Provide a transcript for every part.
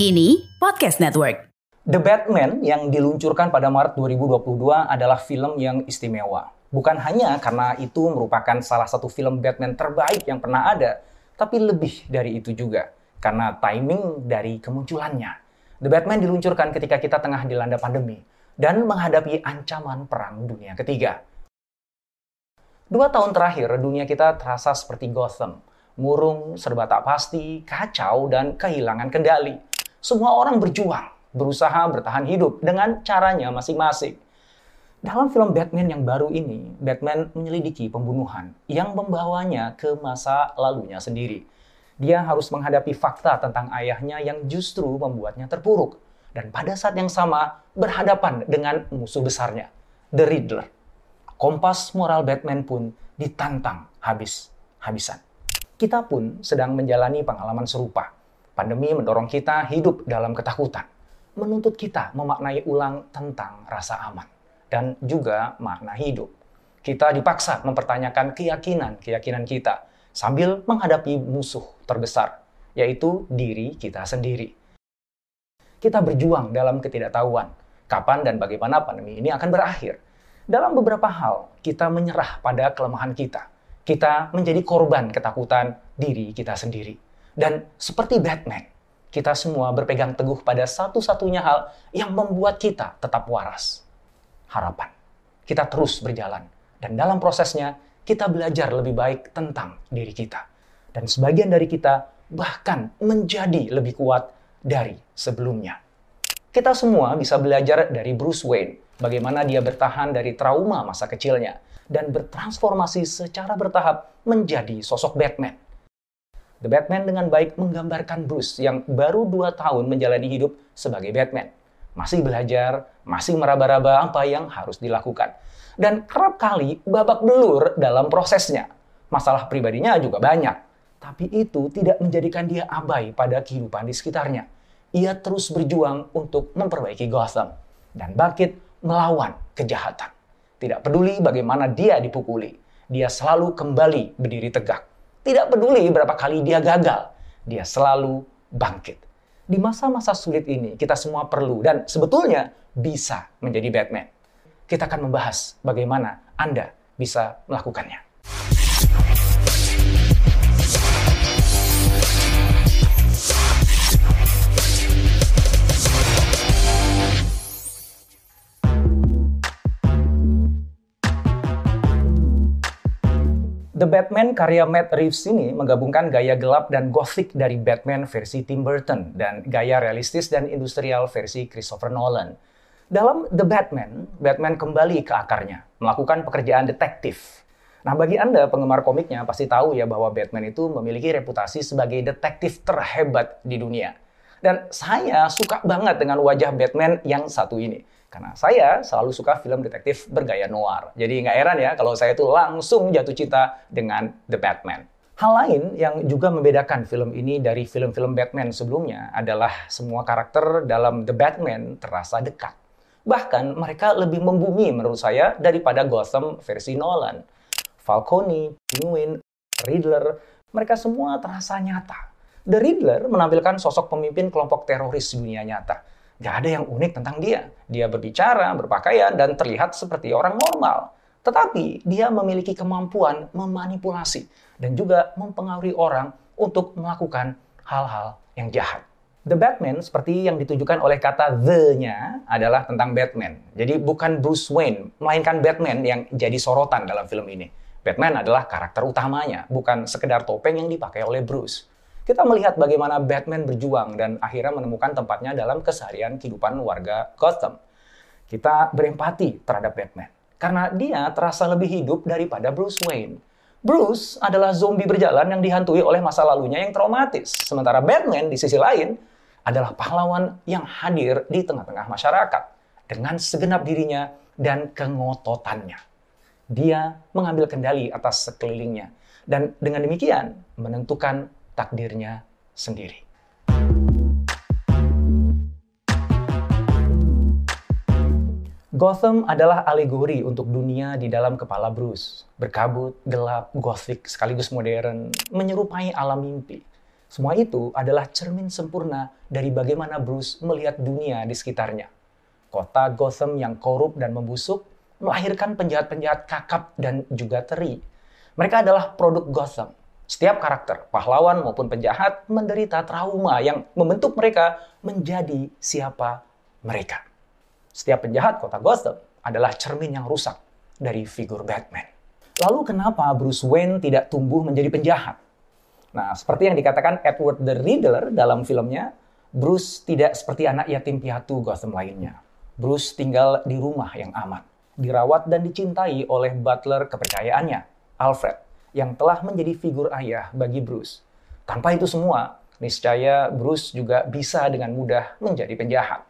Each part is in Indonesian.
Kini Podcast Network. The Batman yang diluncurkan pada Maret 2022 adalah film yang istimewa. Bukan hanya karena itu merupakan salah satu film Batman terbaik yang pernah ada, tapi lebih dari itu juga karena timing dari kemunculannya. The Batman diluncurkan ketika kita tengah dilanda pandemi dan menghadapi ancaman perang dunia ketiga. Dua tahun terakhir, dunia kita terasa seperti Gotham. Murung, serba tak pasti, kacau, dan kehilangan kendali semua orang berjuang, berusaha bertahan hidup dengan caranya masing-masing. Dalam film Batman yang baru ini, Batman menyelidiki pembunuhan yang membawanya ke masa lalunya sendiri. Dia harus menghadapi fakta tentang ayahnya yang justru membuatnya terpuruk. Dan pada saat yang sama, berhadapan dengan musuh besarnya, The Riddler. Kompas moral Batman pun ditantang habis-habisan. Kita pun sedang menjalani pengalaman serupa Pandemi mendorong kita hidup dalam ketakutan, menuntut kita memaknai ulang tentang rasa aman dan juga makna hidup. Kita dipaksa mempertanyakan keyakinan-keyakinan kita sambil menghadapi musuh terbesar, yaitu diri kita sendiri. Kita berjuang dalam ketidaktahuan, kapan dan bagaimana pandemi ini akan berakhir. Dalam beberapa hal, kita menyerah pada kelemahan kita. Kita menjadi korban ketakutan diri kita sendiri dan seperti Batman, kita semua berpegang teguh pada satu-satunya hal yang membuat kita tetap waras. Harapan. Kita terus berjalan. Dan dalam prosesnya, kita belajar lebih baik tentang diri kita. Dan sebagian dari kita bahkan menjadi lebih kuat dari sebelumnya. Kita semua bisa belajar dari Bruce Wayne, bagaimana dia bertahan dari trauma masa kecilnya, dan bertransformasi secara bertahap menjadi sosok Batman The Batman dengan baik menggambarkan Bruce yang baru dua tahun menjalani hidup sebagai Batman. Masih belajar, masih meraba-raba apa yang harus dilakukan. Dan kerap kali babak belur dalam prosesnya. Masalah pribadinya juga banyak. Tapi itu tidak menjadikan dia abai pada kehidupan di sekitarnya. Ia terus berjuang untuk memperbaiki Gotham dan bangkit melawan kejahatan. Tidak peduli bagaimana dia dipukuli, dia selalu kembali berdiri tegak tidak peduli berapa kali dia gagal, dia selalu bangkit. Di masa-masa sulit ini, kita semua perlu dan sebetulnya bisa menjadi Batman. Kita akan membahas bagaimana Anda bisa melakukannya. The Batman karya Matt Reeves ini menggabungkan gaya gelap dan gothic dari Batman versi Tim Burton dan gaya realistis dan industrial versi Christopher Nolan. Dalam The Batman, Batman kembali ke akarnya, melakukan pekerjaan detektif. Nah, bagi Anda penggemar komiknya pasti tahu ya bahwa Batman itu memiliki reputasi sebagai detektif terhebat di dunia. Dan saya suka banget dengan wajah Batman yang satu ini karena saya selalu suka film detektif bergaya noir. Jadi nggak heran ya kalau saya tuh langsung jatuh cinta dengan The Batman. Hal lain yang juga membedakan film ini dari film-film Batman sebelumnya adalah semua karakter dalam The Batman terasa dekat. Bahkan mereka lebih membumi menurut saya daripada Gotham versi Nolan. Falcone, Penguin, Riddler, mereka semua terasa nyata. The Riddler menampilkan sosok pemimpin kelompok teroris dunia nyata Gak ada yang unik tentang dia. Dia berbicara, berpakaian, dan terlihat seperti orang normal. Tetapi dia memiliki kemampuan memanipulasi dan juga mempengaruhi orang untuk melakukan hal-hal yang jahat. The Batman seperti yang ditunjukkan oleh kata the-nya adalah tentang Batman. Jadi bukan Bruce Wayne, melainkan Batman yang jadi sorotan dalam film ini. Batman adalah karakter utamanya, bukan sekedar topeng yang dipakai oleh Bruce kita melihat bagaimana Batman berjuang dan akhirnya menemukan tempatnya dalam keseharian kehidupan warga Gotham. Kita berempati terhadap Batman. karena dia terasa lebih hidup daripada Bruce Wayne. Bruce adalah zombie berjalan yang dihantui oleh masa lalunya yang traumatis. Sementara Batman di sisi lain adalah pahlawan yang hadir di tengah-tengah masyarakat dengan segenap dirinya dan kengototannya. Dia mengambil kendali atas sekelilingnya dan dengan demikian menentukan takdirnya sendiri. Gotham adalah alegori untuk dunia di dalam kepala Bruce. Berkabut, gelap, gothic, sekaligus modern, menyerupai alam mimpi. Semua itu adalah cermin sempurna dari bagaimana Bruce melihat dunia di sekitarnya. Kota Gotham yang korup dan membusuk melahirkan penjahat-penjahat kakap dan juga teri. Mereka adalah produk Gotham. Setiap karakter, pahlawan maupun penjahat, menderita trauma yang membentuk mereka menjadi siapa mereka. Setiap penjahat kota Gotham adalah cermin yang rusak dari figur Batman. Lalu kenapa Bruce Wayne tidak tumbuh menjadi penjahat? Nah, seperti yang dikatakan Edward the Riddler dalam filmnya, Bruce tidak seperti anak yatim piatu Gotham lainnya. Bruce tinggal di rumah yang aman, dirawat dan dicintai oleh butler kepercayaannya, Alfred, yang telah menjadi figur ayah bagi Bruce. Tanpa itu semua, niscaya Bruce juga bisa dengan mudah menjadi penjahat.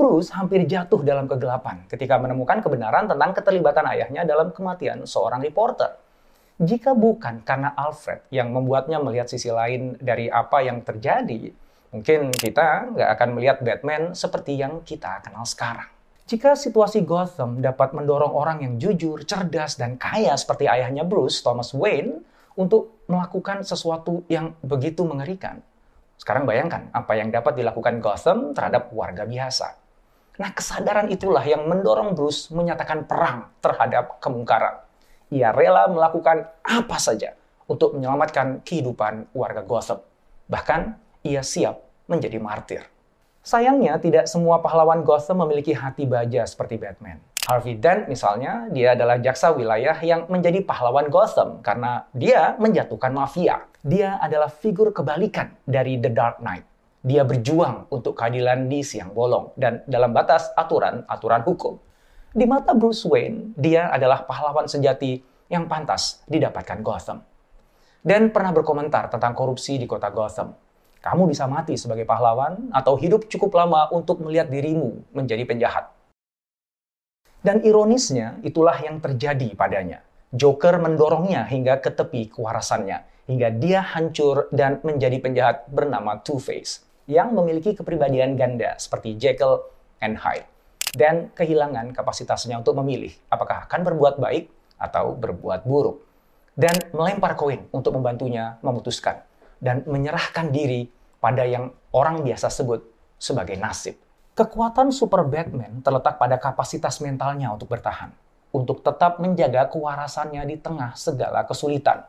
Bruce hampir jatuh dalam kegelapan ketika menemukan kebenaran tentang keterlibatan ayahnya dalam kematian seorang reporter. Jika bukan karena Alfred yang membuatnya melihat sisi lain dari apa yang terjadi, mungkin kita nggak akan melihat Batman seperti yang kita kenal sekarang. Jika situasi Gotham dapat mendorong orang yang jujur, cerdas, dan kaya seperti ayahnya Bruce, Thomas Wayne, untuk melakukan sesuatu yang begitu mengerikan, sekarang bayangkan apa yang dapat dilakukan Gotham terhadap warga biasa. Nah, kesadaran itulah yang mendorong Bruce menyatakan perang terhadap kemungkaran. Ia rela melakukan apa saja untuk menyelamatkan kehidupan warga Gotham. Bahkan, ia siap menjadi martir. Sayangnya, tidak semua pahlawan Gotham memiliki hati baja seperti Batman. Harvey Dent misalnya, dia adalah jaksa wilayah yang menjadi pahlawan Gotham karena dia menjatuhkan mafia. Dia adalah figur kebalikan dari The Dark Knight. Dia berjuang untuk keadilan di siang bolong dan dalam batas aturan-aturan hukum. Di mata Bruce Wayne, dia adalah pahlawan sejati yang pantas didapatkan Gotham. Dan pernah berkomentar tentang korupsi di kota Gotham. Kamu bisa mati sebagai pahlawan atau hidup cukup lama untuk melihat dirimu menjadi penjahat. Dan ironisnya, itulah yang terjadi padanya. Joker mendorongnya hingga ke tepi kewarasannya, hingga dia hancur dan menjadi penjahat bernama Two-Face yang memiliki kepribadian ganda seperti Jekyll and Hyde dan kehilangan kapasitasnya untuk memilih apakah akan berbuat baik atau berbuat buruk dan melempar koin untuk membantunya memutuskan dan menyerahkan diri pada yang orang biasa sebut sebagai nasib. Kekuatan Super Batman terletak pada kapasitas mentalnya untuk bertahan, untuk tetap menjaga kewarasannya di tengah segala kesulitan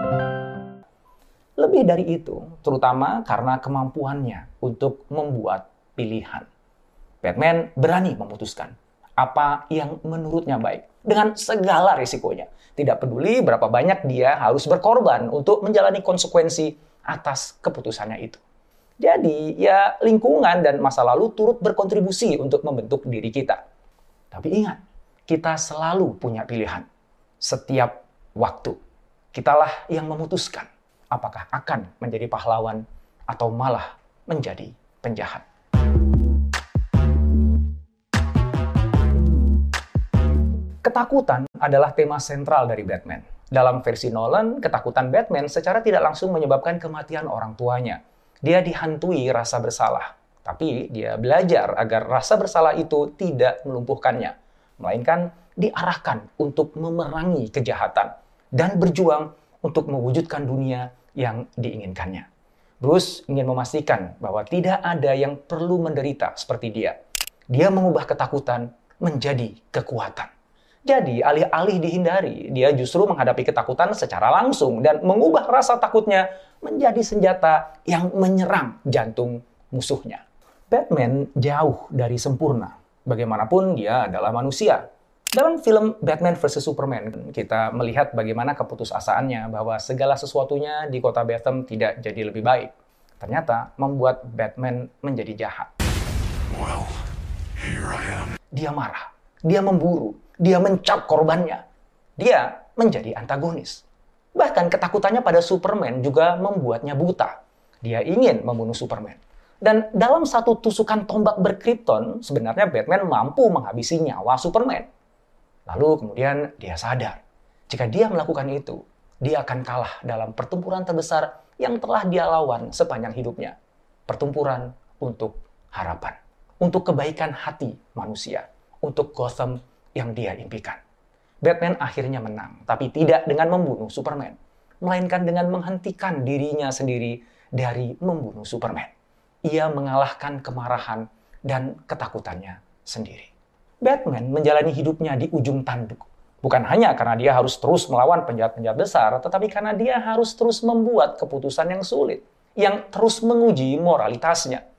Lebih dari itu, terutama karena kemampuannya untuk membuat pilihan. Batman berani memutuskan apa yang menurutnya baik dengan segala risikonya. Tidak peduli berapa banyak dia harus berkorban untuk menjalani konsekuensi atas keputusannya itu. Jadi, ya lingkungan dan masa lalu turut berkontribusi untuk membentuk diri kita. Tapi ingat, kita selalu punya pilihan. Setiap waktu, kitalah yang memutuskan apakah akan menjadi pahlawan atau malah menjadi penjahat. Ketakutan adalah tema sentral dari Batman. Dalam versi Nolan, ketakutan Batman secara tidak langsung menyebabkan kematian orang tuanya. Dia dihantui rasa bersalah, tapi dia belajar agar rasa bersalah itu tidak melumpuhkannya, melainkan diarahkan untuk memerangi kejahatan dan berjuang untuk mewujudkan dunia yang diinginkannya. Bruce ingin memastikan bahwa tidak ada yang perlu menderita seperti dia. Dia mengubah ketakutan menjadi kekuatan. Jadi, alih-alih dihindari, dia justru menghadapi ketakutan secara langsung dan mengubah rasa takutnya menjadi senjata yang menyerang jantung musuhnya. Batman jauh dari sempurna. Bagaimanapun dia adalah manusia. Dalam film Batman vs Superman, kita melihat bagaimana keputusasaannya bahwa segala sesuatunya di kota Gotham tidak jadi lebih baik. Ternyata membuat Batman menjadi jahat. Well, here I am. Dia marah, dia memburu, dia mencap korbannya. Dia menjadi antagonis. Bahkan ketakutannya pada Superman juga membuatnya buta. Dia ingin membunuh Superman. Dan dalam satu tusukan tombak berkripton, sebenarnya Batman mampu menghabisi nyawa Superman. Lalu kemudian dia sadar, jika dia melakukan itu, dia akan kalah dalam pertempuran terbesar yang telah dia lawan sepanjang hidupnya. Pertempuran untuk harapan, untuk kebaikan hati manusia, untuk Gotham yang dia impikan. Batman akhirnya menang, tapi tidak dengan membunuh Superman, melainkan dengan menghentikan dirinya sendiri dari membunuh Superman. Ia mengalahkan kemarahan dan ketakutannya sendiri. Batman menjalani hidupnya di ujung tanduk. Bukan hanya karena dia harus terus melawan penjahat-penjahat besar, tetapi karena dia harus terus membuat keputusan yang sulit, yang terus menguji moralitasnya.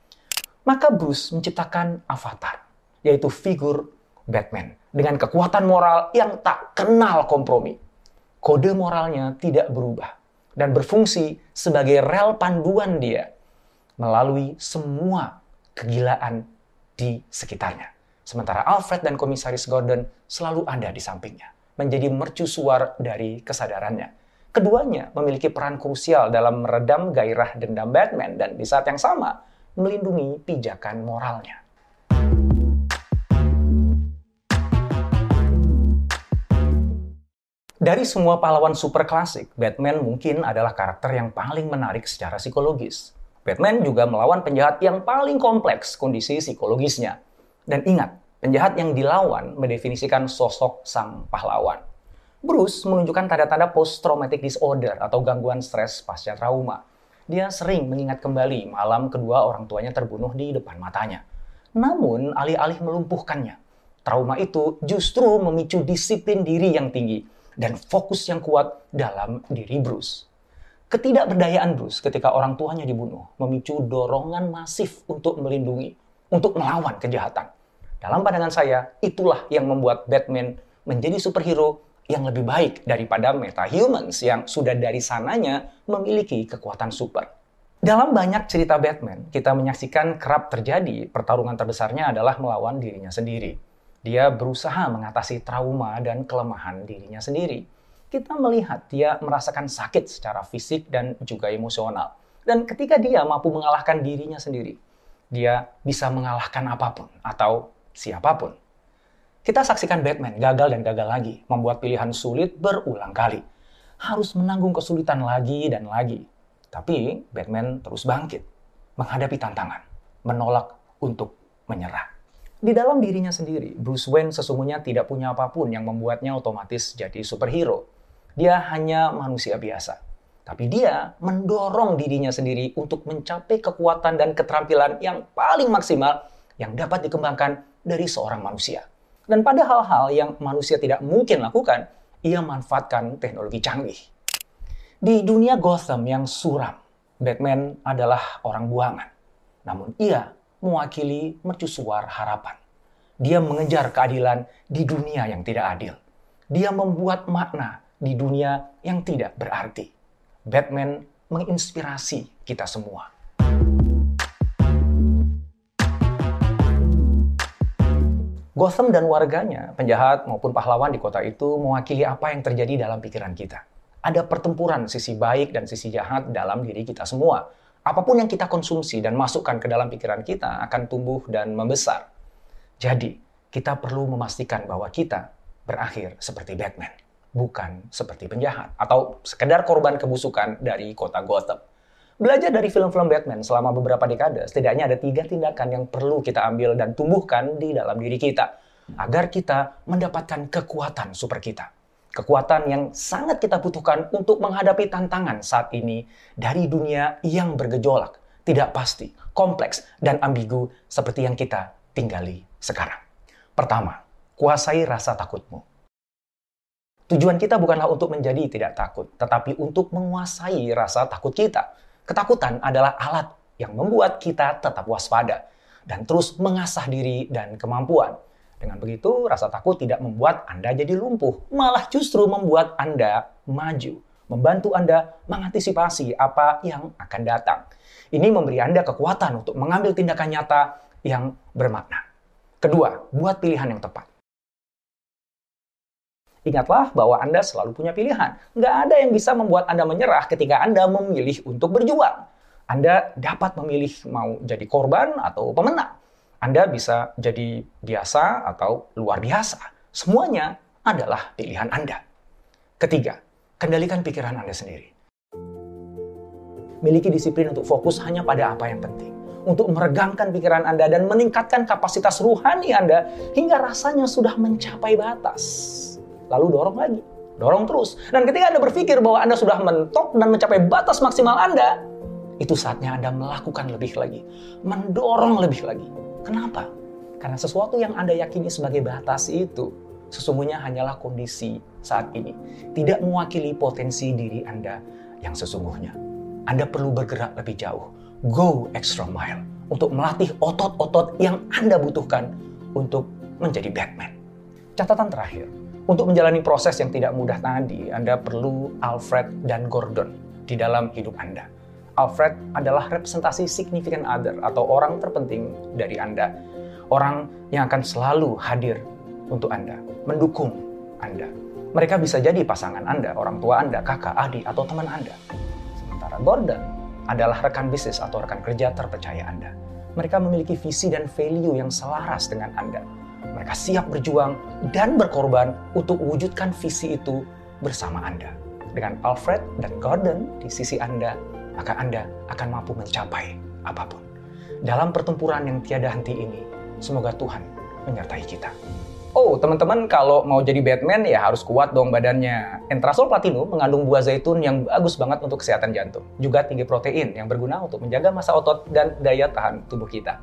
Maka Bruce menciptakan Avatar, yaitu figur Batman dengan kekuatan moral yang tak kenal kompromi. Kode moralnya tidak berubah dan berfungsi sebagai rel panduan dia melalui semua kegilaan di sekitarnya. Sementara Alfred dan Komisaris Gordon selalu ada di sampingnya, menjadi mercusuar dari kesadarannya. Keduanya memiliki peran krusial dalam meredam gairah dendam Batman dan di saat yang sama melindungi pijakan moralnya. Dari semua pahlawan super klasik, Batman mungkin adalah karakter yang paling menarik secara psikologis. Batman juga melawan penjahat yang paling kompleks kondisi psikologisnya. Dan ingat, penjahat yang dilawan mendefinisikan sosok sang pahlawan. Bruce menunjukkan tanda-tanda post-traumatic disorder atau gangguan stres pasca trauma. Dia sering mengingat kembali malam kedua orang tuanya terbunuh di depan matanya. Namun, alih-alih melumpuhkannya, trauma itu justru memicu disiplin diri yang tinggi dan fokus yang kuat dalam diri Bruce. Ketidakberdayaan Bruce ketika orang tuanya dibunuh memicu dorongan masif untuk melindungi, untuk melawan kejahatan. Dalam pandangan saya, itulah yang membuat Batman menjadi superhero yang lebih baik daripada metahumans yang sudah dari sananya memiliki kekuatan super. Dalam banyak cerita Batman, kita menyaksikan kerap terjadi pertarungan terbesarnya adalah melawan dirinya sendiri dia berusaha mengatasi trauma dan kelemahan dirinya sendiri. Kita melihat dia merasakan sakit secara fisik dan juga emosional. Dan ketika dia mampu mengalahkan dirinya sendiri, dia bisa mengalahkan apa pun atau siapa pun. Kita saksikan Batman gagal dan gagal lagi, membuat pilihan sulit berulang kali. Harus menanggung kesulitan lagi dan lagi. Tapi Batman terus bangkit, menghadapi tantangan, menolak untuk menyerah. Di dalam dirinya sendiri, Bruce Wayne sesungguhnya tidak punya apa pun yang membuatnya otomatis jadi superhero. Dia hanya manusia biasa. Tapi dia mendorong dirinya sendiri untuk mencapai kekuatan dan keterampilan yang paling maksimal yang dapat dikembangkan dari seorang manusia. Dan pada hal-hal yang manusia tidak mungkin lakukan, ia manfaatkan teknologi canggih. Di dunia Gotham yang suram, Batman adalah orang buangan. Namun ia mewakili mercusuar harapan. Dia mengejar keadilan di dunia yang tidak adil. Dia membuat makna di dunia yang tidak berarti. Batman menginspirasi kita semua. Gotham dan warganya, penjahat maupun pahlawan di kota itu mewakili apa yang terjadi dalam pikiran kita. Ada pertempuran sisi baik dan sisi jahat dalam diri kita semua apa pun yang kita konsumsi dan masukkan ke dalam pikiran kita akan tumbuh dan membesar. Jadi, kita perlu memastikan bahwa kita berakhir seperti Batman, bukan seperti penjahat atau sekedar korban kebusukan dari kota Gotham. Belajar dari film-film Batman selama beberapa dekade, setidaknya ada tiga tindakan yang perlu kita ambil dan tumbuhkan di dalam diri kita agar kita mendapatkan kekuatan super kita kekuatan yang sangat kita butuhkan untuk menghadapi tantangan saat ini dari dunia yang bergejolak, tidak pasti, kompleks, dan ambigu seperti yang kita tinggali sekarang. Pertama, kuasai rasa takutmu. Tujuan kita bukanlah untuk menjadi tidak takut, tetapi untuk menguasai rasa takut kita. Ketakutan adalah alat yang membuat kita tetap waspada dan terus mengasah diri dan kemampuan. Dengan begitu, rasa takut tidak membuat Anda jadi lumpuh, malah justru membuat Anda maju, membantu Anda mengantisipasi apa yang akan datang. Ini memberi Anda kekuatan untuk mengambil tindakan nyata yang bermakna. Kedua, buat pilihan yang tepat. Ingatlah bahwa Anda selalu punya pilihan. Nggak ada yang bisa membuat Anda menyerah ketika Anda memilih untuk berjuang. Anda dapat memilih mau jadi korban atau pemenang. Anda bisa jadi biasa atau luar biasa. Semuanya adalah pilihan Anda. Ketiga, kendalikan pikiran Anda sendiri. Miliki disiplin untuk fokus hanya pada apa yang penting. Untuk meregangkan pikiran Anda dan meningkatkan kapasitas ruhani Anda hingga rasanya sudah mencapai batas. Lalu dorong lagi, dorong terus. Dan ketika Anda berpikir bahwa Anda sudah mentok dan mencapai batas maksimal Anda, itu saatnya Anda melakukan lebih lagi, mendorong lebih lagi. Kenapa? Karena sesuatu yang Anda yakini sebagai batas itu sesungguhnya hanyalah kondisi saat ini, tidak mewakili potensi diri Anda yang sesungguhnya. Anda perlu bergerak lebih jauh, go extra mile untuk melatih otot-otot yang Anda butuhkan untuk menjadi Batman. Catatan terakhir, untuk menjalani proses yang tidak mudah tadi, Anda perlu Alfred dan Gordon di dalam hidup Anda. Alfred adalah representasi significant other atau orang terpenting dari Anda. Orang yang akan selalu hadir untuk Anda, mendukung Anda. Mereka bisa jadi pasangan Anda, orang tua Anda, kakak, adik, atau teman Anda. Sementara Gordon adalah rekan bisnis atau rekan kerja terpercaya Anda. Mereka memiliki visi dan value yang selaras dengan Anda. Mereka siap berjuang dan berkorban untuk wujudkan visi itu bersama Anda. Dengan Alfred dan Gordon di sisi Anda, maka Anda akan mampu mencapai apa pun. Dalam pertempuran yang tiada henti ini, semoga Tuhan menyertai kita. Oh, teman-teman kalau mau jadi Batman ya harus kuat dong badannya. Entrasol Platinum mengandung buah zaitun yang bagus banget untuk kesehatan jantung. Juga tinggi protein yang berguna untuk menjaga masa otot dan daya tahan tubuh kita.